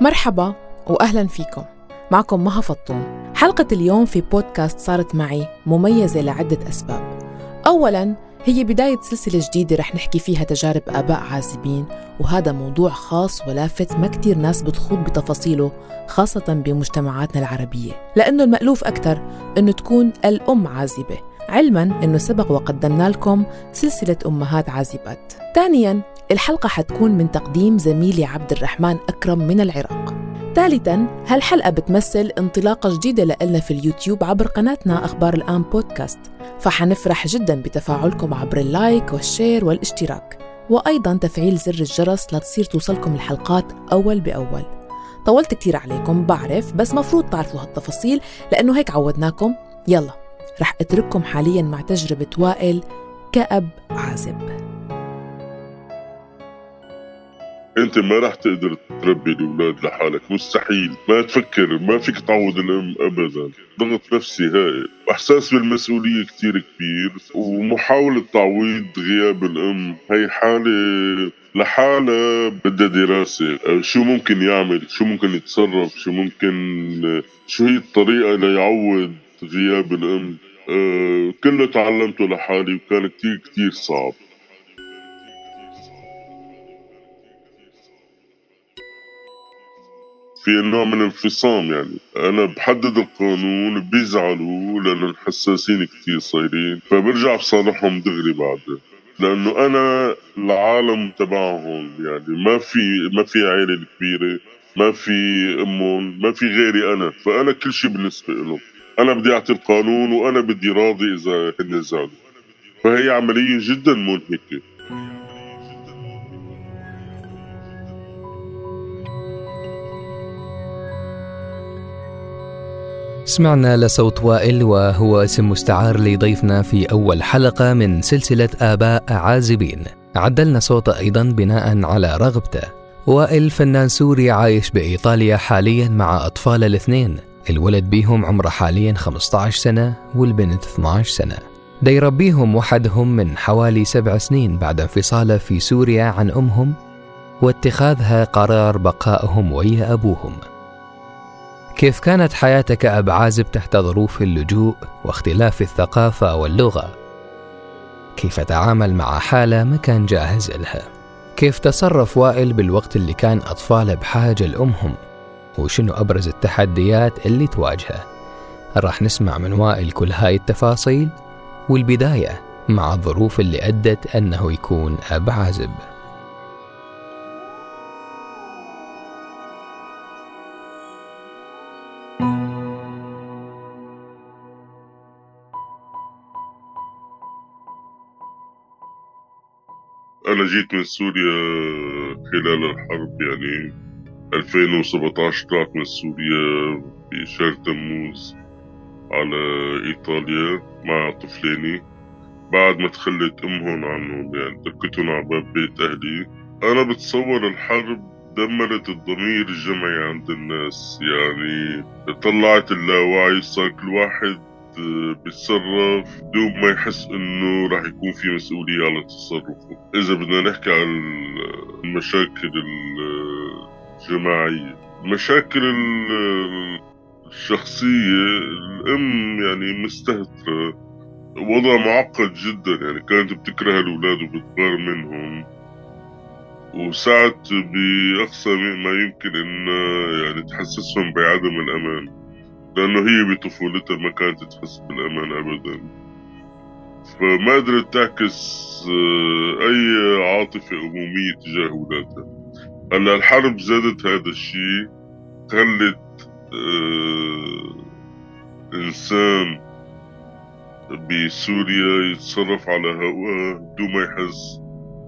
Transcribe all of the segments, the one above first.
مرحبا وأهلا فيكم. معكم مها فطوم. حلقة اليوم في بودكاست صارت معي مميزة لعدة أسباب. أولاً هي بداية سلسلة جديدة رح نحكي فيها تجارب آباء عازبين وهذا موضوع خاص ولافت ما كتير ناس بتخوض بتفاصيله خاصة بمجتمعاتنا العربية. لأنه المألوف أكثر أنه تكون الأم عازبة علما أنه سبق وقدمنا لكم سلسلة أمهات عازبات. ثانيا الحلقة حتكون من تقديم زميلي عبد الرحمن أكرم من العراق. ثالثا هالحلقة بتمثل انطلاقة جديدة لنا في اليوتيوب عبر قناتنا أخبار الآن بودكاست. فحنفرح جدا بتفاعلكم عبر ال like وال share والاشتراك. وأيضا تفعيل زر الجرس لتصير توصلكم الحلقات أول بأول. طولت كتير عليكم بعرف بس مفروض تعرفوا هالتفاصيل لأنه هيك عودناكم. يلا رح أترككم حاليا مع تجربة وائل كأب عازب. انت ما راح تقدر تربي الأولاد لحالك مستحيل. ما تفكر ما فيك تعوض الأم ابدا. ضغط نفسي هائل. احساس بالمسؤولية كتير كبير. ومحاولة تعويض غياب الأم هي حالة لحالها بدها دراسة. شو ممكن يعمل؟ شو ممكن يتصرف؟ شو ممكن شو هي الطريقة ليعوض غياب الأم؟ أه كله تعلمته لحالي وكان كتير كتير صعب. في نوع من الانفصام يعني. أنا بحدد القانون بيزعلوا لأنه حساسين كثير صايرين فبرجع بصالحهم دغري بعدين. لأنه أنا العالم تبعهم يعني ما في ما في عائله كبيرة ما في أمهم ما في غيري أنا فأنا كل شيء بالنسبة لهم أنا بدي أعطي القانون وأنا بدي راضي إذا هن زعلوا فهي عملية جدا منهكة. سمعنا لصوت وائل وهو اسم مستعار لضيفنا في أول حلقة من سلسلة آباء عازبين. عدلنا صوته أيضا بناء على رغبته. وائل فنان سوري عايش بإيطاليا حاليا مع أطفال الاثنين. الولد بيهم عمره حاليا 15 سنة والبنت 12 سنة. دا يربيهم وحدهم من حوالي سبع سنين بعد انفصاله في سوريا عن أمهم واتخاذها قرار بقائهم ويا أبوهم كيف كانت حياته كأب عازب تحت ظروف اللجوء واختلاف الثقافة واللغة؟ كيف تعامل مع حالة ما كان جاهز لها؟ كيف تصرف وائل بالوقت اللي كان أطفاله بحاجة لأمهم؟ وشنو أبرز التحديات اللي تواجهه؟ راح نسمع من وائل كل هاي التفاصيل والبداية مع الظروف اللي أدت أنه يكون أب عازب. جيت من سوريا خلال الحرب يعني 2017 طلعت من سوريا بشهر تموز على إيطاليا مع طفليني. بعد ما تخلت أمهم عنهم يعني تركتهم على باب بيت أهلي. أنا بتصور الحرب دمرت الضمير الجمعي عند الناس يعني طلعت اللاوعي صار كل واحد بيتصرف بدون ما يحس إنه راح يكون في مسؤولية على تصرفه. إذا بدنا نحكي عن المشاكل الجماعية المشاكل الشخصية الأم يعني مستهترة وضع معقد جدا يعني كانت بتكره الأولاد وبتغار منهم وساعت بأقصى ما يمكن إن يعني تحسسهم بعدم الأمان. لأنه هي بطفولتها ما كانت تحس بالأمان أبدا. فما قدرت تعكس آه، أي عاطفة أمومية تجاه أولادها. هلأ الحرب زادت هذا الشيء خلت آه، إنسان بسوريا يتصرف على هواه بدون ما يحس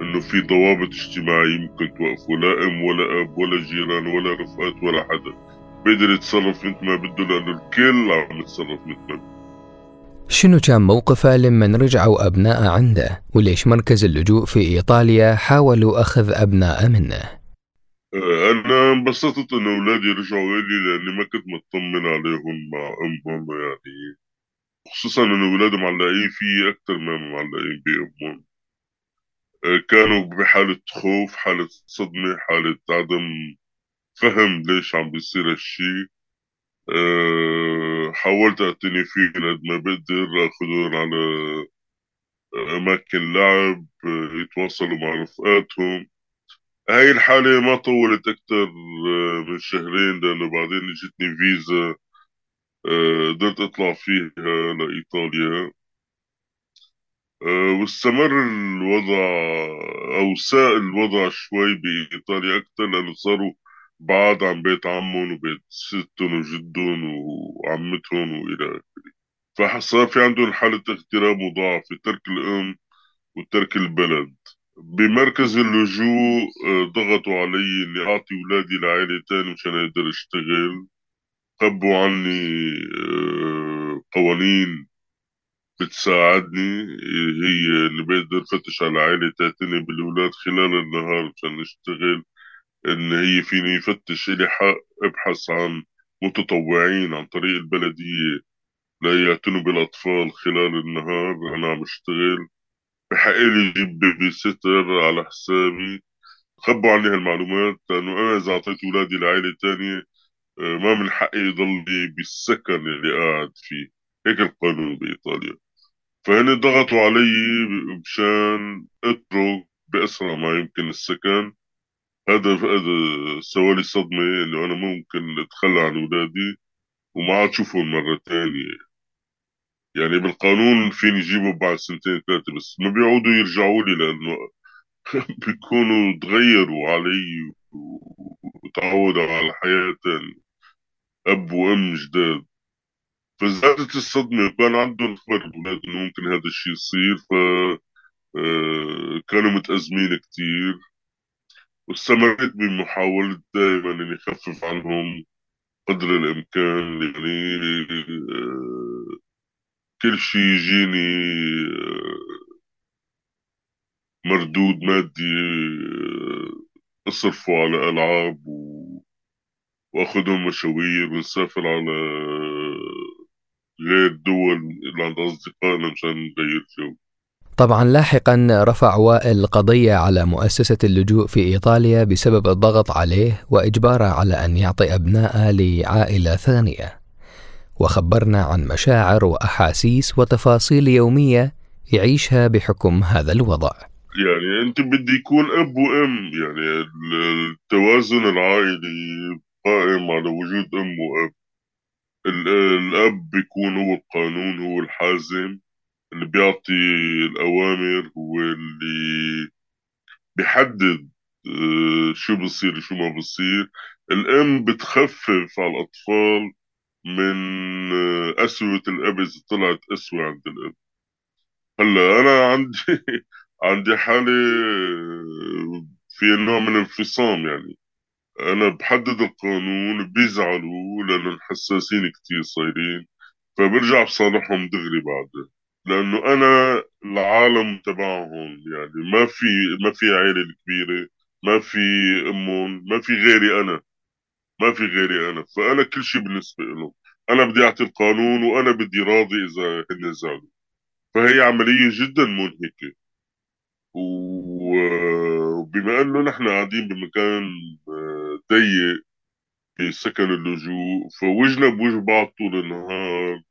إنه في ضوابط اجتماعية ممكن توقفه. لا أم ولا أب ولا جيران ولا رفقات ولا حدا. بيقدر يتصرف مثل ما بده لأنه الكل عم يتصرف مثل ما بده. شنو كان موقفه لما رجعوا أبناء عنده؟ وليش مركز اللجوء في إيطاليا حاولوا أخذ أبناء منه؟ آه، أنا انبسطت إنه أولادي رجعوا إلي لأني ما كنت مطمن عليهم مع أمهم يعني. خصوصا إنه أولادي معلقين فيي أكثر ما معلقين بأمهم. آه، كانوا بحالة خوف حالة صدمة حالة عدم فهم ليش عم بيصير هالشي. أه حاولت اعتني فيه قد ما بقدر اخذهم على أماكن لعب يتواصلوا مع رفقاتهم. هاي الحالة ما طولت أكثر آه، من شهرين لأنه بعدين إجتني فيزا آه، قدرت أطلع فيها لإيطاليا. آه، واستمر الوضع أو ساء الوضع شوي بإيطاليا أكثر لأنه صاروا بعاد عن بيت عمهم وبيت ستهم وجدهم وعمتهم وإلى آخره. فصار في عندهم حالة اغتراب مضاعفة ترك الأم وترك البلد. بمركز اللجوء آه، ضغطوا علي إني أعطي ولادي لعائلة تاني مشان أقدر أشتغل. خبوا عني آه، قوانين بتساعدني. هي اني بقدر فتش على عائلة تعتني بالولاد خلال النهار مشان أشتغل. إن هي فيني يفتش إلي حق أبحث عن متطوعين عن طريق البلدية. ليعتنوا بالأطفال خلال النهار أنا عم أشتغل. بحق لي جيب بيبي ستر على حسابي. خبوا عني هالمعلومات لأنه أنا إذا أعطيت أولادي لعائلة تانية آه، ما من حقي يضلي بالسكن اللي قاعد فيه. هيك القانون بإيطاليا. فهن ضغطوا علي مشان أترك بأسرع ما يمكن السكن. هذا هذا سوالي صدمة إنه أنا ممكن أتخلى عن أولادي وما عاد شوفهم مرة تانية. يعني بالقانون فيني جيبه بعد سنتين ثلاثة بس ما بيعودوا يرجعوا لي لأنه بيكونوا تغيروا علي وتعودوا على تاني أب وأم جداد. فزادت الصدمة وكان عندهم خبر إنه ممكن هذا الشيء يصير ف آه، كانوا متأزمين كتير. واستمريت بمحاولة دائما إني أخفف عنهم قدر الإمكان يعني كل شيء يجيني آه، مردود مادي آه، أصرفه على ألعاب و... واخدهم مشاوير ونسافر على غير دول اللي عند أصدقائنا مشان نغير جو. طبعا لاحقا رفع وائل قضية على مؤسسة اللجوء في إيطاليا بسبب الضغط عليه وإجباره على أن يعطي أبناءه لعائلة ثانية وخبرنا عن مشاعر وأحاسيس وتفاصيل يومية يعيشها بحكم هذا الوضع. يعني أنت بدي يكون أب وأم يعني التوازن العائلي قائم على وجود أم وأب. الأب بيكون هو القانون هو الحازم اللي بيعطي الأوامر هو اللي بيحدد آه، شو بصير شو ما بصير. الأم بتخفف على الأطفال من قسوة الأب إذا طلعت قسوة عند الأب هلأ أنا عندي عندي حالة في نوع من انفصام يعني. أنا بحدد القانون بيزعلوا لأنهم حساسين كتير صايرين فبرجع بصالحهم دغري بعدها لأنه أنا العالم تبعهم يعني ما في ما في عائلة كبيرة ما في أمهم ما في غيري أنا. ما في غيري أنا. فأنا كل شيء بالنسبة لهم أنا بدي أعطي القانون وأنا بدي راضي إذا هن زعلوا فهي عملية جدا منهكة. وبما أنه نحن قاعدين بمكان آه، ضيق في سكن اللجوء فوجنا بوجه بعض طول النهار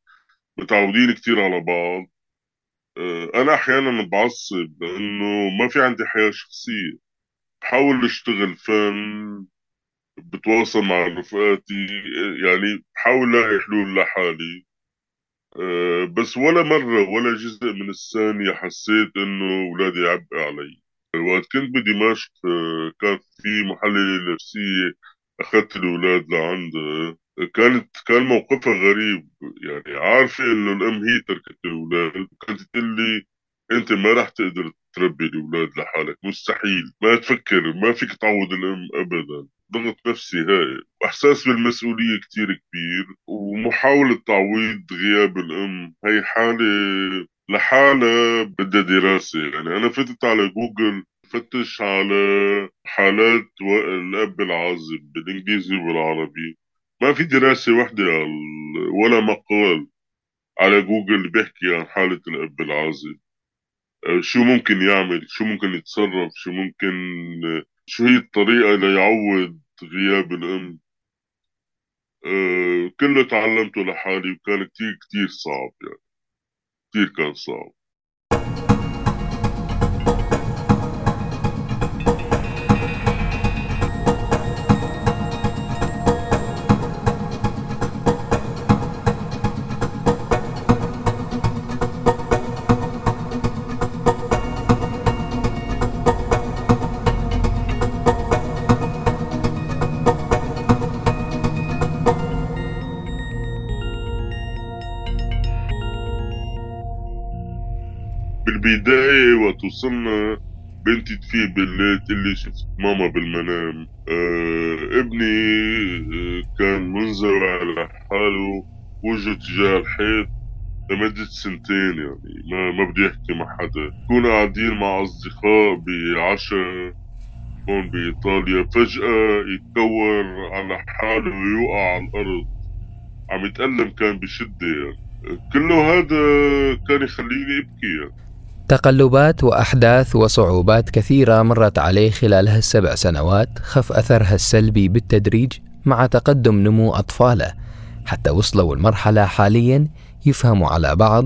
متعودين كتير على بعض. آه، أنا أحيانا بعصب لأنه ما في عندي حياة شخصية. بحاول أشتغل فن بتواصل مع رفقاتي يعني بحاول لاقي حلول لحالي. أه بس ولا مرة ولا جزء من الثانية حسيت إنه أولادي عبء علي. وقت كنت بدمشق كان في محللة نفسية أخذت الأولاد لعندها كانت كان موقفها غريب. يعني عارفة إنه الأم هي تركت الأولاد كانت تقول لي أنت ما راح تقدر تربي الأولاد لحالك. مستحيل. ما تفكر ما فيك تعوض الأم أبدا. ضغط نفسي هائل وإحساس بالمسؤولية كتير كبير ومحاولة تعويض غياب الأم. هي حالة لحالها بدها دراسة. يعني أنا فتت على جوجل فتش على حالات الأب العازب بالإنجليزي وبالعربي ما في دراسة وحدة ولا مقال على جوجل بيحكي عن حالة الأب العازب شو ممكن يعمل؟ شو ممكن يتصرف؟ شو ممكن شو هي الطريقة ليعوض غياب الأم؟ أه كله تعلمته لحالي وكان كتير كتير صعب يعني. كتير كان صعب. وصلنا بنتي تفيق بالليل تقلي شفت ماما بالمنام. آه ابني آه كان منزوي على حاله وجهه تجاه الحيط لمدة سنتين يعني. ما ما بدي أحكي مع حدا. كنا قاعدين مع أصدقاء بعشاء هون بإيطاليا. فجأة يتكور على حاله ويوقع على الأرض. عم يتألم كان بشدة يعني. كله هذا كان يخليني أبكي يعني. تقلبات وأحداث وصعوبات كثيرة مرت عليه خلال هالسبع سنوات خف أثرها السلبي بالتدريج مع تقدم نمو أطفاله حتى وصلوا المرحلة حاليا يفهموا على بعض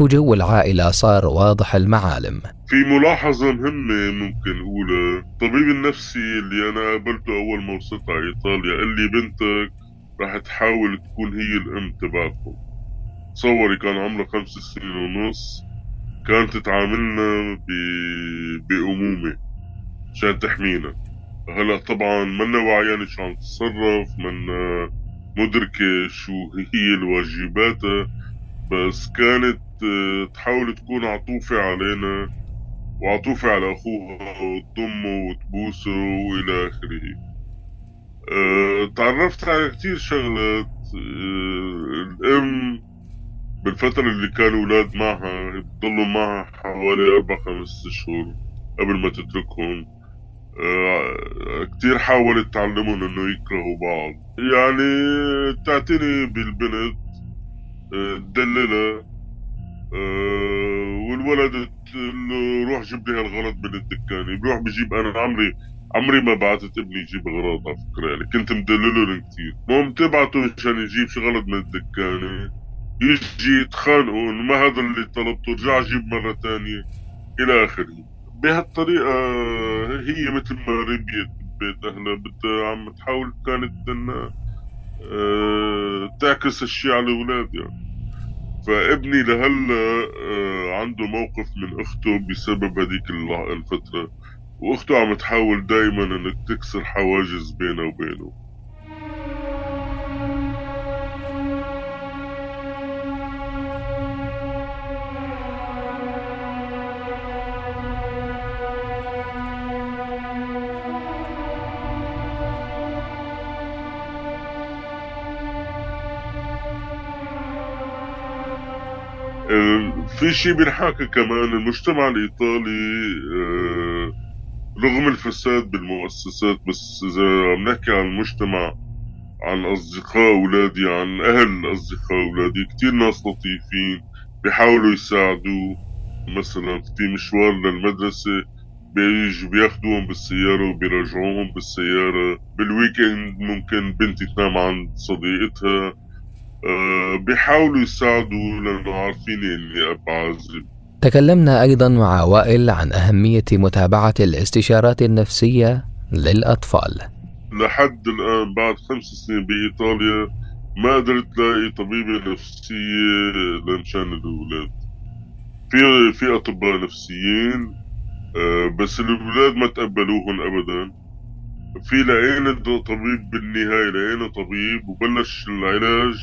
وجو العائلة صار واضح المعالم. في ملاحظة مهمة ممكن أقولها. الطبيب النفسي اللي أنا قابلته أول ما وصلت على إيطاليا قال لي بنتك رح تحاول تكون هي الأم تبعكم. تصوري كان عمرها خمس سنين ونص. كانت تعاملنا ب... بأمومة عشان تحمينا. هلأ طبعا منا وعيانة شو عم تتصرف منا مدركة شو هي الواجباتها بس كانت آه، تحاول تكون عطوفة علينا وعطوفة على أخوها وتضمه وتبوسه وإلى آخره. أه تعرفت على كتير شغلات أه الأم بالفترة اللي كانوا أولاد معها بضلوا معها حوالي أربع خمس أشهر قبل ما تتركهم. أه كتير حاولت تعلمهم إنه يكرهوا بعض. يعني تعتني بالبنت تدللها أه والولد تقول له روح جيب لي هالغلط من الدكانة بروح بجيب أنا عمري عمري ما بعثت ابني يجيب اغراض على فكرة. يعني كنت مدلله كثير المهم تبعته مشان يجيب شغلة من الدكانه يجي يتخانقوا ما هذا اللي طلبته ارجع جيب مرة تانية. إلى آخره. بهالطريقة هي مثل ما ربيت ببيت اهلها بدها عم تحاول كانت إنها أه تعكس الشيء على الأولاد يعني. فابني لهلا أه عنده موقف من أخته بسبب هذيك الفترة. وأخته عم تحاول دايما إنك تكسر حواجز بينه وبينه. في شيء بنحاكي كمان المجتمع الإيطالي آه، رغم الفساد بالمؤسسات بس إذا عم نحكي عن المجتمع عن أصدقاء أولادي عن أهل أصدقاء أولادي كتير ناس لطيفين بيحاولوا يساعدوا مثلا في مشوار للمدرسة بيجوا بياخدوهم بالسيارة وبيرجعوهم بالسيارة. بالويكند ممكن بنتي تنام عند صديقتها. بيحاولوا يساعدوا لأنه عارفين إني أب عازب تكلمنا أيضا مع وائل عن أهمية متابعة الاستشارات النفسية للأطفال. لحد الآن بعد خمس سنين بإيطاليا ما قدرت لاقي طبيبة نفسية لمشان الأولاد. في في أطباء نفسيين أه بس الأولاد ما تقبلوهم أبدا. في لقينا طبيب بالنهاية لقينا طبيب وبلش العلاج.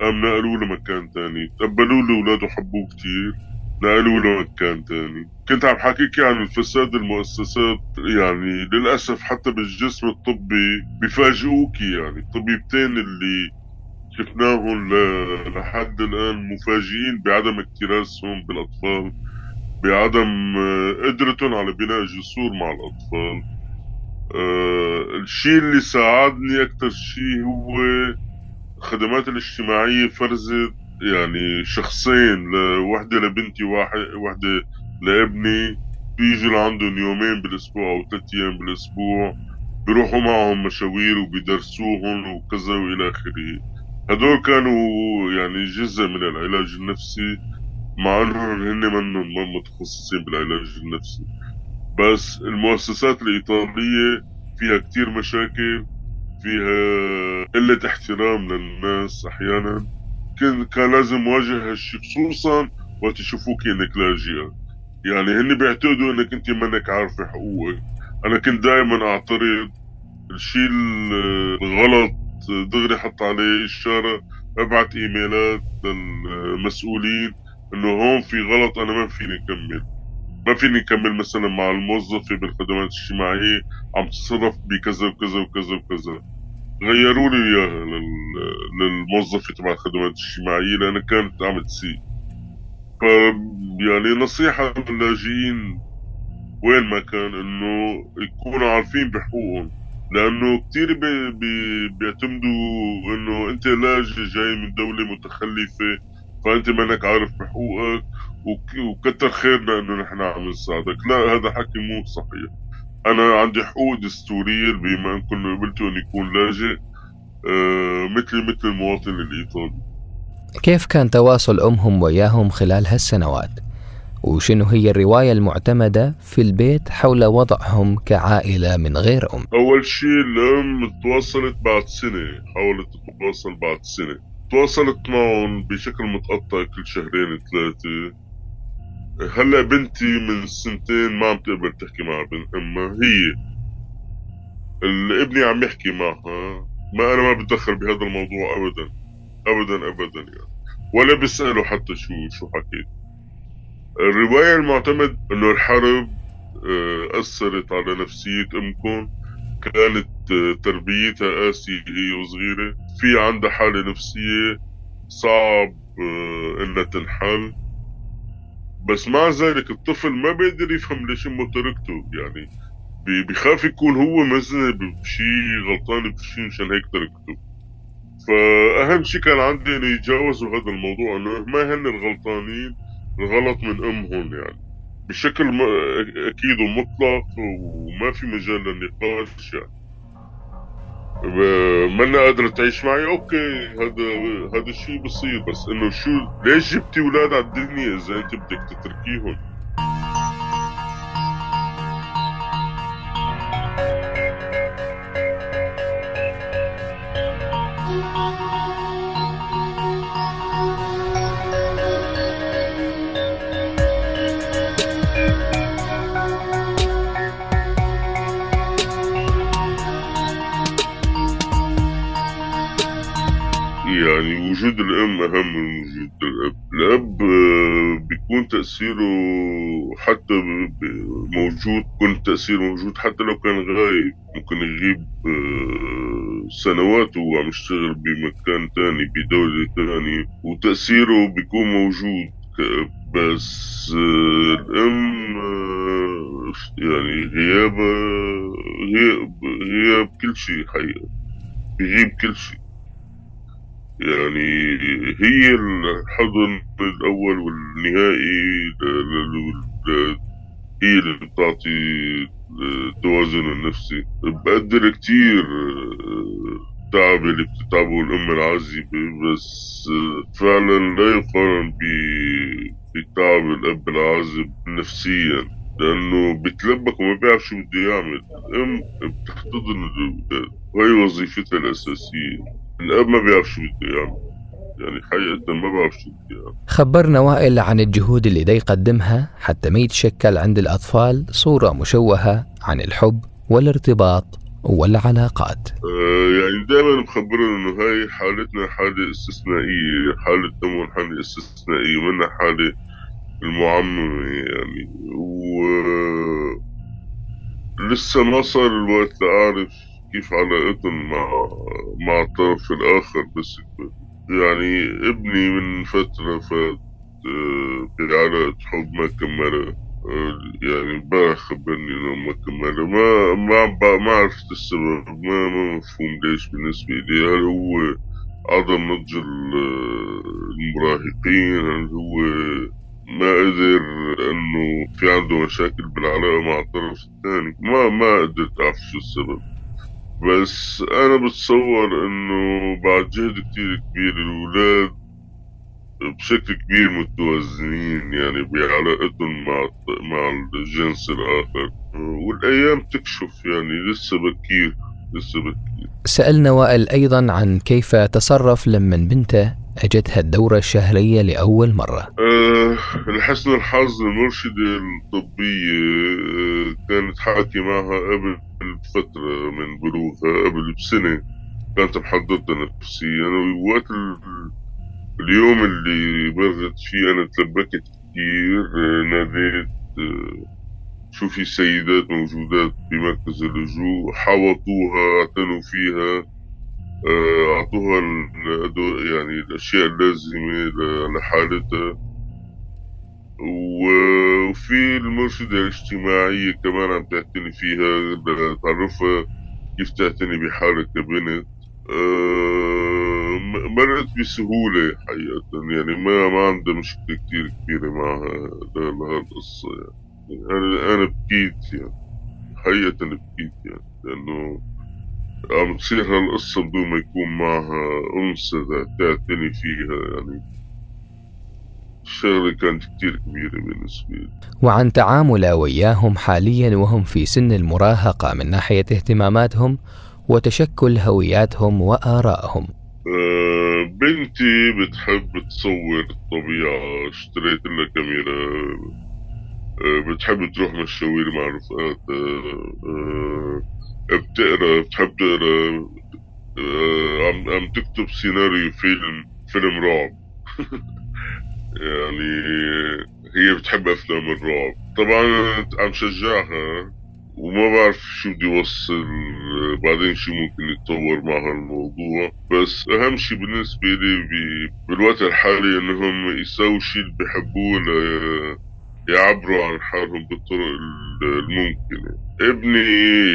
قام نقلوه لمكان تاني؟ تقبلوه الأولاد وحبوه كتير. نقلوه لمكان تاني. كنت عم حكيكي عن الفساد المؤسسات يعني للأسف حتى بالجسم الطبي بفاجئوكي يعني الطبيبتين اللي شفناهم لحد الآن مفاجئين بعدم اكتراسهم بالأطفال بعدم قدرتهم على بناء جسور مع الأطفال. أه الشيء اللي ساعدني أكتر شيء هو الخدمات الاجتماعية فرزت يعني شخصين وحدة لبنتي واحد وحدة لابني. بيجوا لعندهم يومين بالأسبوع أو ثلاث أيام بالأسبوع. بيروحوا معهم مشاوير وبيدرسوهم وكذا وإلى آخره. هدول كانوا يعني جزء من العلاج النفسي مع إنهم هن منهم متخصصين بالعلاج النفسي. بس المؤسسات الإيطالية فيها كتير مشاكل. فيها قلة احترام للناس أحيانا. كان لازم واجه هالشي خصوصا وقت يشوفوك انك لاجئة يعني هن بيعتقدوا إنك أنت منك عارفة حقوقك. أنا كنت دائما أعترض الشيء الغلط دغري حط عليه اشارة أبعت إيميلات للمسؤولين إنه هون في غلط أنا ما فيني أكمل. ما فيني أكمل مثلا مع الموظفة بالخدمات الاجتماعية عم تتصرف بكذا وكذا وكذا وكذا. غيروا لي اياها للموظفة تبع الخدمات الاجتماعية لأنها كانت عم تسيء. ف يعني نصيحة للاجئين وين ما كان إنه يكونوا عارفين بحقوقهم. لأنه كتير بي بي بيعتمدوا إنه أنت لاجئ جاي من دولة متخلفة فأنت منك عارف بحقوقك وكتر خيرنا إنه نحن عم نساعدك. لا هذا حكي مو صحيح. أنا عندي حقوق دستوريه بما أن كنا قبلتوا أن يكون لاجئ آه مثلي مثل المواطن الإيطالي. كيف كان تواصل أمهم وياهم خلال هالسنوات؟ وشنو هي الرواية المعتمدة في البيت حول وضعهم كعائلة من غير أم؟ أول شيء الأم تواصلت بعد سنة حاولت تتواصل بعد سنة. تواصلت معهم بشكل متقطع كل شهرين ثلاثة. هلا بنتي من سنتين ما عم تقبل تحكي مع بنت أمها. هي ابني عم يحكي معها. ما أنا ما بتدخل بهذا الموضوع ابدا. ابدا ابدا يعني. ولا بيسألوا حتى شو شو حكيت. الرواية المعتمد إنه الحرب آه، أثرت على نفسية أمكم. كانت آه، تربيتها قاسية هي وصغيرة. في عندها حالة نفسية صعب آه، إنها تنحل. بس مع ذلك الطفل ما بيقدر يفهم ليش أمه تركته يعني بيخاف يكون هو مذنب بشي غلطان بشي مشان هيك تركته. فأهم شي كان عندي إنه يتجاوزوا هذا الموضوع إنه ما هن الغلطانين الغلط من أمهم يعني. بشكل أكيد ومطلق وما في مجال للنقاش يعني. منا قادرة تعيش معي؟ أوكي هذا هذا الشيء بصير بس إنه شو ليش جبتي أولاد على الدنيا إذا أنت بدك تتركيهم أهم وجود الأب الأب آه، بيكون تأثيره حتى موجود كل تأثير موجود حتى لو كان غايب. ممكن يغيب آه، سنوات وهو عم يشتغل بمكان تاني بدولة تانية. وتأثيره بيكون موجود بس آه، الأم يعني غيابها غياب غياب كل شيء حقيقة. بيغيب كل شيء. يعني هي الحضن الأول والنهائي هي اللي بتعطي التوازن النفسي. بقدر كتير التعب اللي بتتعبه الأم العازبة بس فعلا لا يقارن بتعب الأب العازب نفسيا لأنه بيتلبك وما بيعرف شو بده يعمل. الأم بتحتضن وهي وظيفتها الأساسية. الاب ما بيعرف شو بده يعمل يعني حقيقة ما بعرف شو بده يعمل خبرنا وائل عن الجهود اللي دا يقدمها حتى ما يتشكل عند الأطفال صورة مشوهة عن الحب والارتباط والعلاقات. آه يعني دائما مخبرنا إنه هاي حالتنا حالة استثنائية حالة تمون حالة استثنائية ومنا حالة المعممة يعني. و لسه ما صار الوقت لأعرف كيف علاقتهم مع مع الطرف الآخر بس يعني ابني من فترة فات آه، بعلاقة حب ما كملها آه، يعني امبارح خبرني إنه ما كملها ما ما ما عرفت السبب ما ما مفهوم ليش بالنسبة لي. هل هو عدم نضج المراهقين؟ هل هو ما قدر إنه في عنده مشاكل بالعلاقة مع الطرف الثاني؟ ما ما قدرت أعرف شو السبب. بس أنا بتصور إنه بعد جهد كتير كبير الأولاد بشكل كبير متوازنين يعني بعلاقتهم مع مع الجنس الآخر. والأيام تكشف يعني لسه بكير لسه بكير سألنا وائل أيضا عن كيف تصرف لما بنته أجتها الدورة الشهرية لأول مرة. أه لحسن الحظ المرشدة الطبية أه كانت حاكي معها قبل فترة من بلوغها قبل بسنة. كانت محضرتها نفسيا ووقت اليوم اللي برغت فيه أنا تلبكت كتير. أه ناديت أه شو في سيدات موجودات بمركز اللجوء حوطوها اعتنوا فيها. آه، أعطوها يعني الأشياء اللازمة لحالتها. وفي المرشدة الاجتماعية كمان عم تعتني فيها تعرفها كيف تعتني بحالك كبنت. آه، مرقت بسهولة حقيقة يعني ما ما عندها مشكلة كتير كبيرة معها لهالقصة يعني أنا أنا بكيت يعني حقيقة بكيت يعني لأنه عم تصير هالقصة بدون ما يكون معها أنثى تعتني فيها يعني الشغلة كانت كتير كبيرة بالنسبة لي. وعن تعامله وياهم حاليا وهم في سن المراهقة من ناحية اهتماماتهم وتشكل هوياتهم وآرائهم. أه بنتي بتحب تصور الطبيعة اشتريت لها كاميرا. أه بتحب تروح مشاوير مع رفقاتها أه بتقرا بتحب تقرا عم عم تكتب سيناريو فيلم فيلم رعب. يعني هي بتحب أفلام الرعب. طبعا عم شجعها وما بعرف شو بدي اوصل بعدين شو ممكن يتطور مع هالموضوع. بس أهم شيء بالنسبة لي بالوقت الحالي إنهم يساووا شيء اللي بيحبوه يعبروا عن حالهم بالطرق الممكنة ابني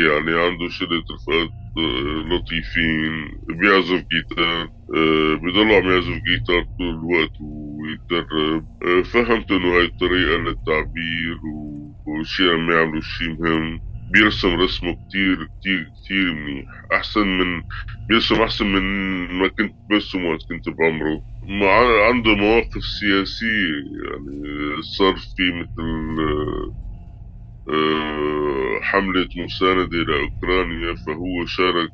يعني عنده شلة رفقات آه، لطيفين بيعزف جيتار آه، بيضل عم يعزف جيتار طول الوقت ويتدرب. آه، فهمت إنه هاي الطريقة للتعبير وشي عم يعملوا شي مهم. بيرسم رسمه كتير كتير كتير منيح. أحسن من بيرسم أحسن من ما كنت برسم وقت كنت بعمره. عنده مواقف سياسية يعني صار في مثل آه، حملة مساندة لأوكرانيا فهو شارك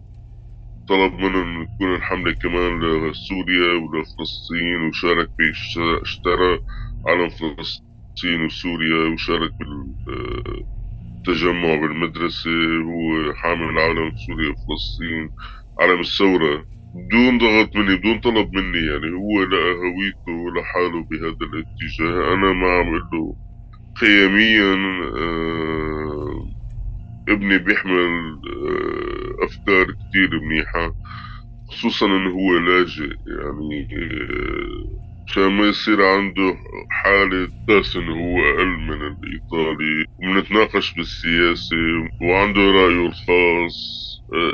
طلب منه إنه تكون الحملة كمان لسوريا ولفلسطين وشارك في اشترى علم فلسطين وسوريا وشارك بالتجمع بالمدرسة هو حامل علم سوريا وفلسطين علم الثورة. بدون ضغط مني بدون طلب مني يعني هو لقى هويته لحاله بهذا الاتجاه. أنا ما عم له. قيميا آه ابني بيحمل آه أفكار كتير منيحة خصوصا إنه هو لاجئ يعني آه ما يصير عنده حالة تحس انه هو أقل من الإيطالي ومنتناقش بالسياسة وعنده رأيه الخاص.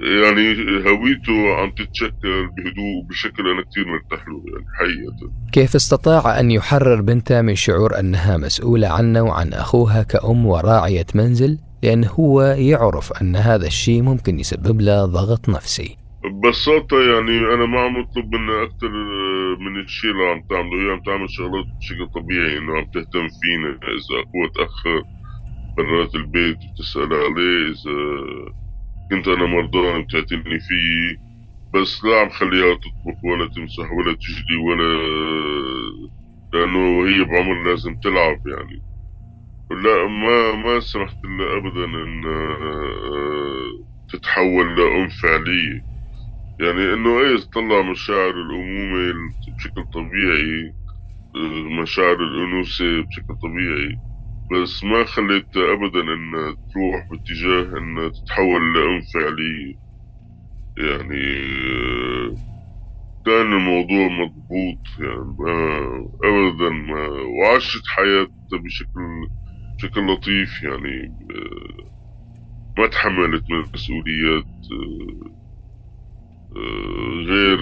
يعني هويته عم تتشكل بهدوء بشكل أنا كثير مرتاح له يعني حقيقة. كيف استطاع أن يحرر بنته من شعور أنها مسؤولة عنه وعن أخوها كأم وراعية منزل؟ لأنه هو يعرف أن هذا الشيء ممكن يسبب له ضغط نفسي. ببساطة يعني أنا ما عم أطلب منها أكثر من الشيء اللي عم تعمله. هي عم تعمل شغلات بشكل طبيعي إنه عم تهتم فينا إذا أخوها تأخر برات البيت بتسأل عليه إذا كنت أنا مرضان بتعتني فيه. بس لا عم خليها تطبخ ولا تمسح ولا تجلي ولا لأنه هي بعمر لازم تلعب يعني. لا ما ما سمحت لها ابدا إن آه، تتحول لأم فعلية يعني إنه إيه تطلع مشاعر الأمومة بشكل طبيعي آه، مشاعر الأنوثة بشكل طبيعي. بس ما خليت ابدا إن تروح باتجاه إن تتحول لأم فعلية يعني كان الموضوع مضبوط يعني ما ابدا ما وعاشت حياتها بشكل بشكل لطيف يعني ما تحملت من المسؤوليات غير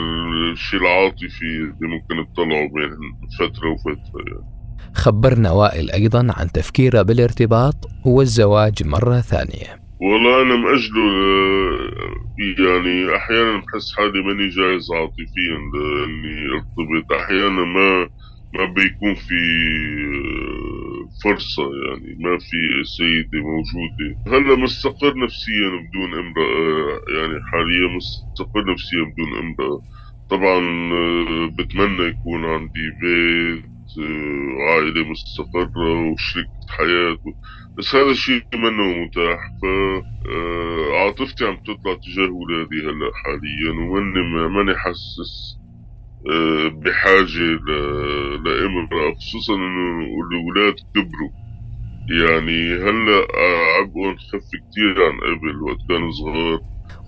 الشيء العاطفي اللي ممكن تطلعه بين فترة وفترة يعني. خبرنا وائل أيضا عن تفكيره بالارتباط والزواج مرة ثانية. والله أنا مأجله آه، يعني أحيانا بحس حالي ماني جاهز عاطفيا لإني ارتبط. أحيانا ما ما بيكون في آه، فرصة يعني ما في سيدة موجودة. هلأ مستقر نفسيا بدون امرأة يعني حاليا مستقر نفسيا بدون امرأة. طبعا آه، بتمنى يكون عندي بيت عائلة مستقرة وشريكة حياة. بس هذا الشيء منه متاح. فعاطفتي آه، عم تطلع تجاه ولادي هلأ حاليا وماني ماني حاسس آه، بحاجة لامرأة خصوصا انه الولاد كبروا. يعني هلأ عبئهم خف كتير عن قبل وقت كانوا صغار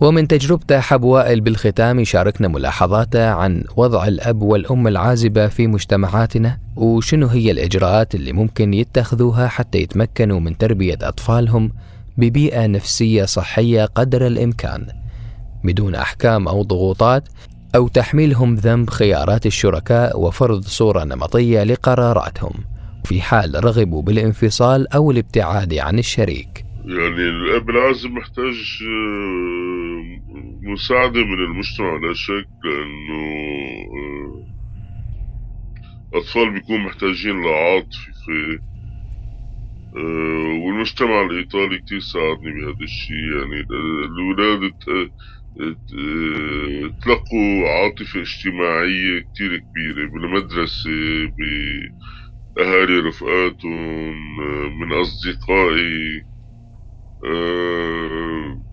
ومن تجربته حب وائل بالختام يشاركنا ملاحظاته عن وضع الأب والأم العازبة في مجتمعاتنا وشنو هي الإجراءات اللي ممكن يتخذوها حتى يتمكنوا من تربية أطفالهم ببيئة نفسية صحية قدر الإمكان. بدون أحكام أو ضغوطات أو تحميلهم ذنب خيارات الشركاء وفرض صورة نمطية لقراراتهم في حال رغبوا بالانفصال أو الابتعاد عن الشريك. يعني الأب العازب محتاج آه، مساعدة من المجتمع لا شك لأنه آه، أطفال بيكون محتاجين لعاطفة آه، والمجتمع الإيطالي كتير ساعدني بهذا الشيء. يعني الولاد تلقوا عاطفة اجتماعية كتير كبيرة بالمدرسة بأهالي رفقاتهم من أصدقائي. آه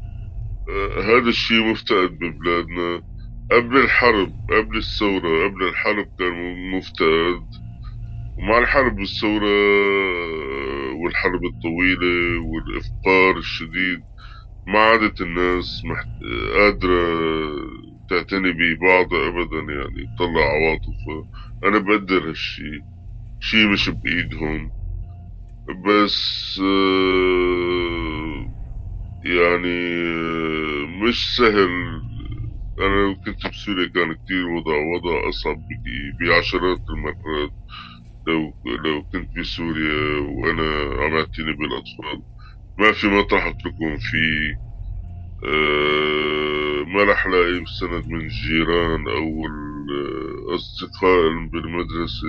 آه هذا الشيء مفتقد ببلادنا قبل الحرب قبل الثورة قبل الحرب كان مفتقد. ومع الحرب والثورة آه، والحرب الطويلة والإفقار الشديد ما عادت الناس محت... قادرة تعتني ببعضها أبدا يعني تطلع عواطف. أنا بقدر هالشي. شي مش بإيدهم. بس يعني مش سهل. أنا كنت بسوريا كان كتير وضع وضع أصعب بعشرات المرات لو لو كنت بسوريا وأنا عم أعتني بالأطفال. ما في مطرح أتركهم فيه. أه ما لاقي سند من الجيران أو الأصدقاء بالمدرسة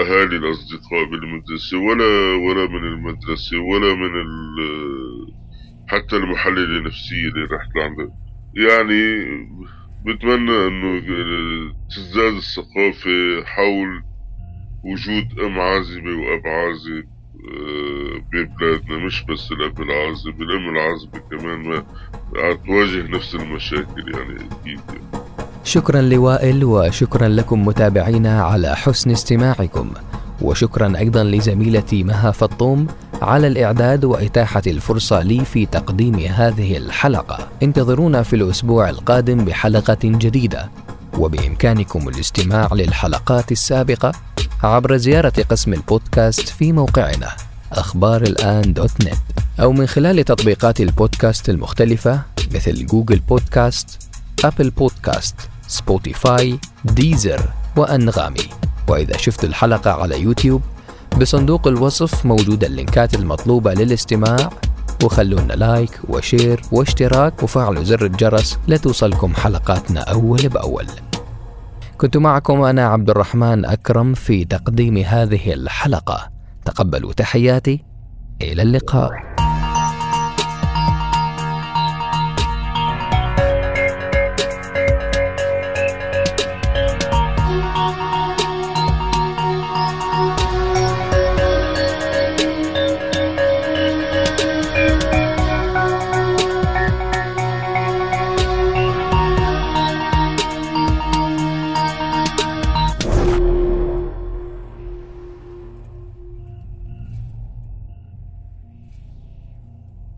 أهالي الأصدقاء بالمدرسة ولا ولا من المدرسة ولا من حتى المحللة النفسية اللي رحت لعندها يعني بتمنى إنه تزداد الثقافة حول وجود أم عازبة وأب عازب. آه، ببلادنا مش بس الاب العازب الام العازبة كمان ما تواجه نفس المشاكل يعني أكيد. شكرا لوائل وشكرا لكم متابعينا على حسن استماعكم. وشكرا أيضا لزميلتي مها فطوم على الإعداد وإتاحة الفرصة لي في تقديم هذه الحلقة. انتظرونا في الأسبوع القادم بحلقة جديدة. وبإمكانكم الاستماع للحلقات السابقة عبر زيارة قسم البودكاست في موقعنا. أخبار الآن dot net أو من خلال تطبيقات البودكاست المختلفة مثل Google Podcast Apple Podcast Spotify Deezer وأنغامي. وإذا شفت الحلقة على يوتيوب بصندوق الوصف موجودة اللينكات المطلوبة للاستماع. وخلونا like و share واشتراك وفعلوا زر الجرس لتوصلكم حلقاتنا أول بأول. كنت معكم أنا عبد الرحمن أكرم في تقديم هذه الحلقة. تقبلوا تحياتي إلى اللقاء.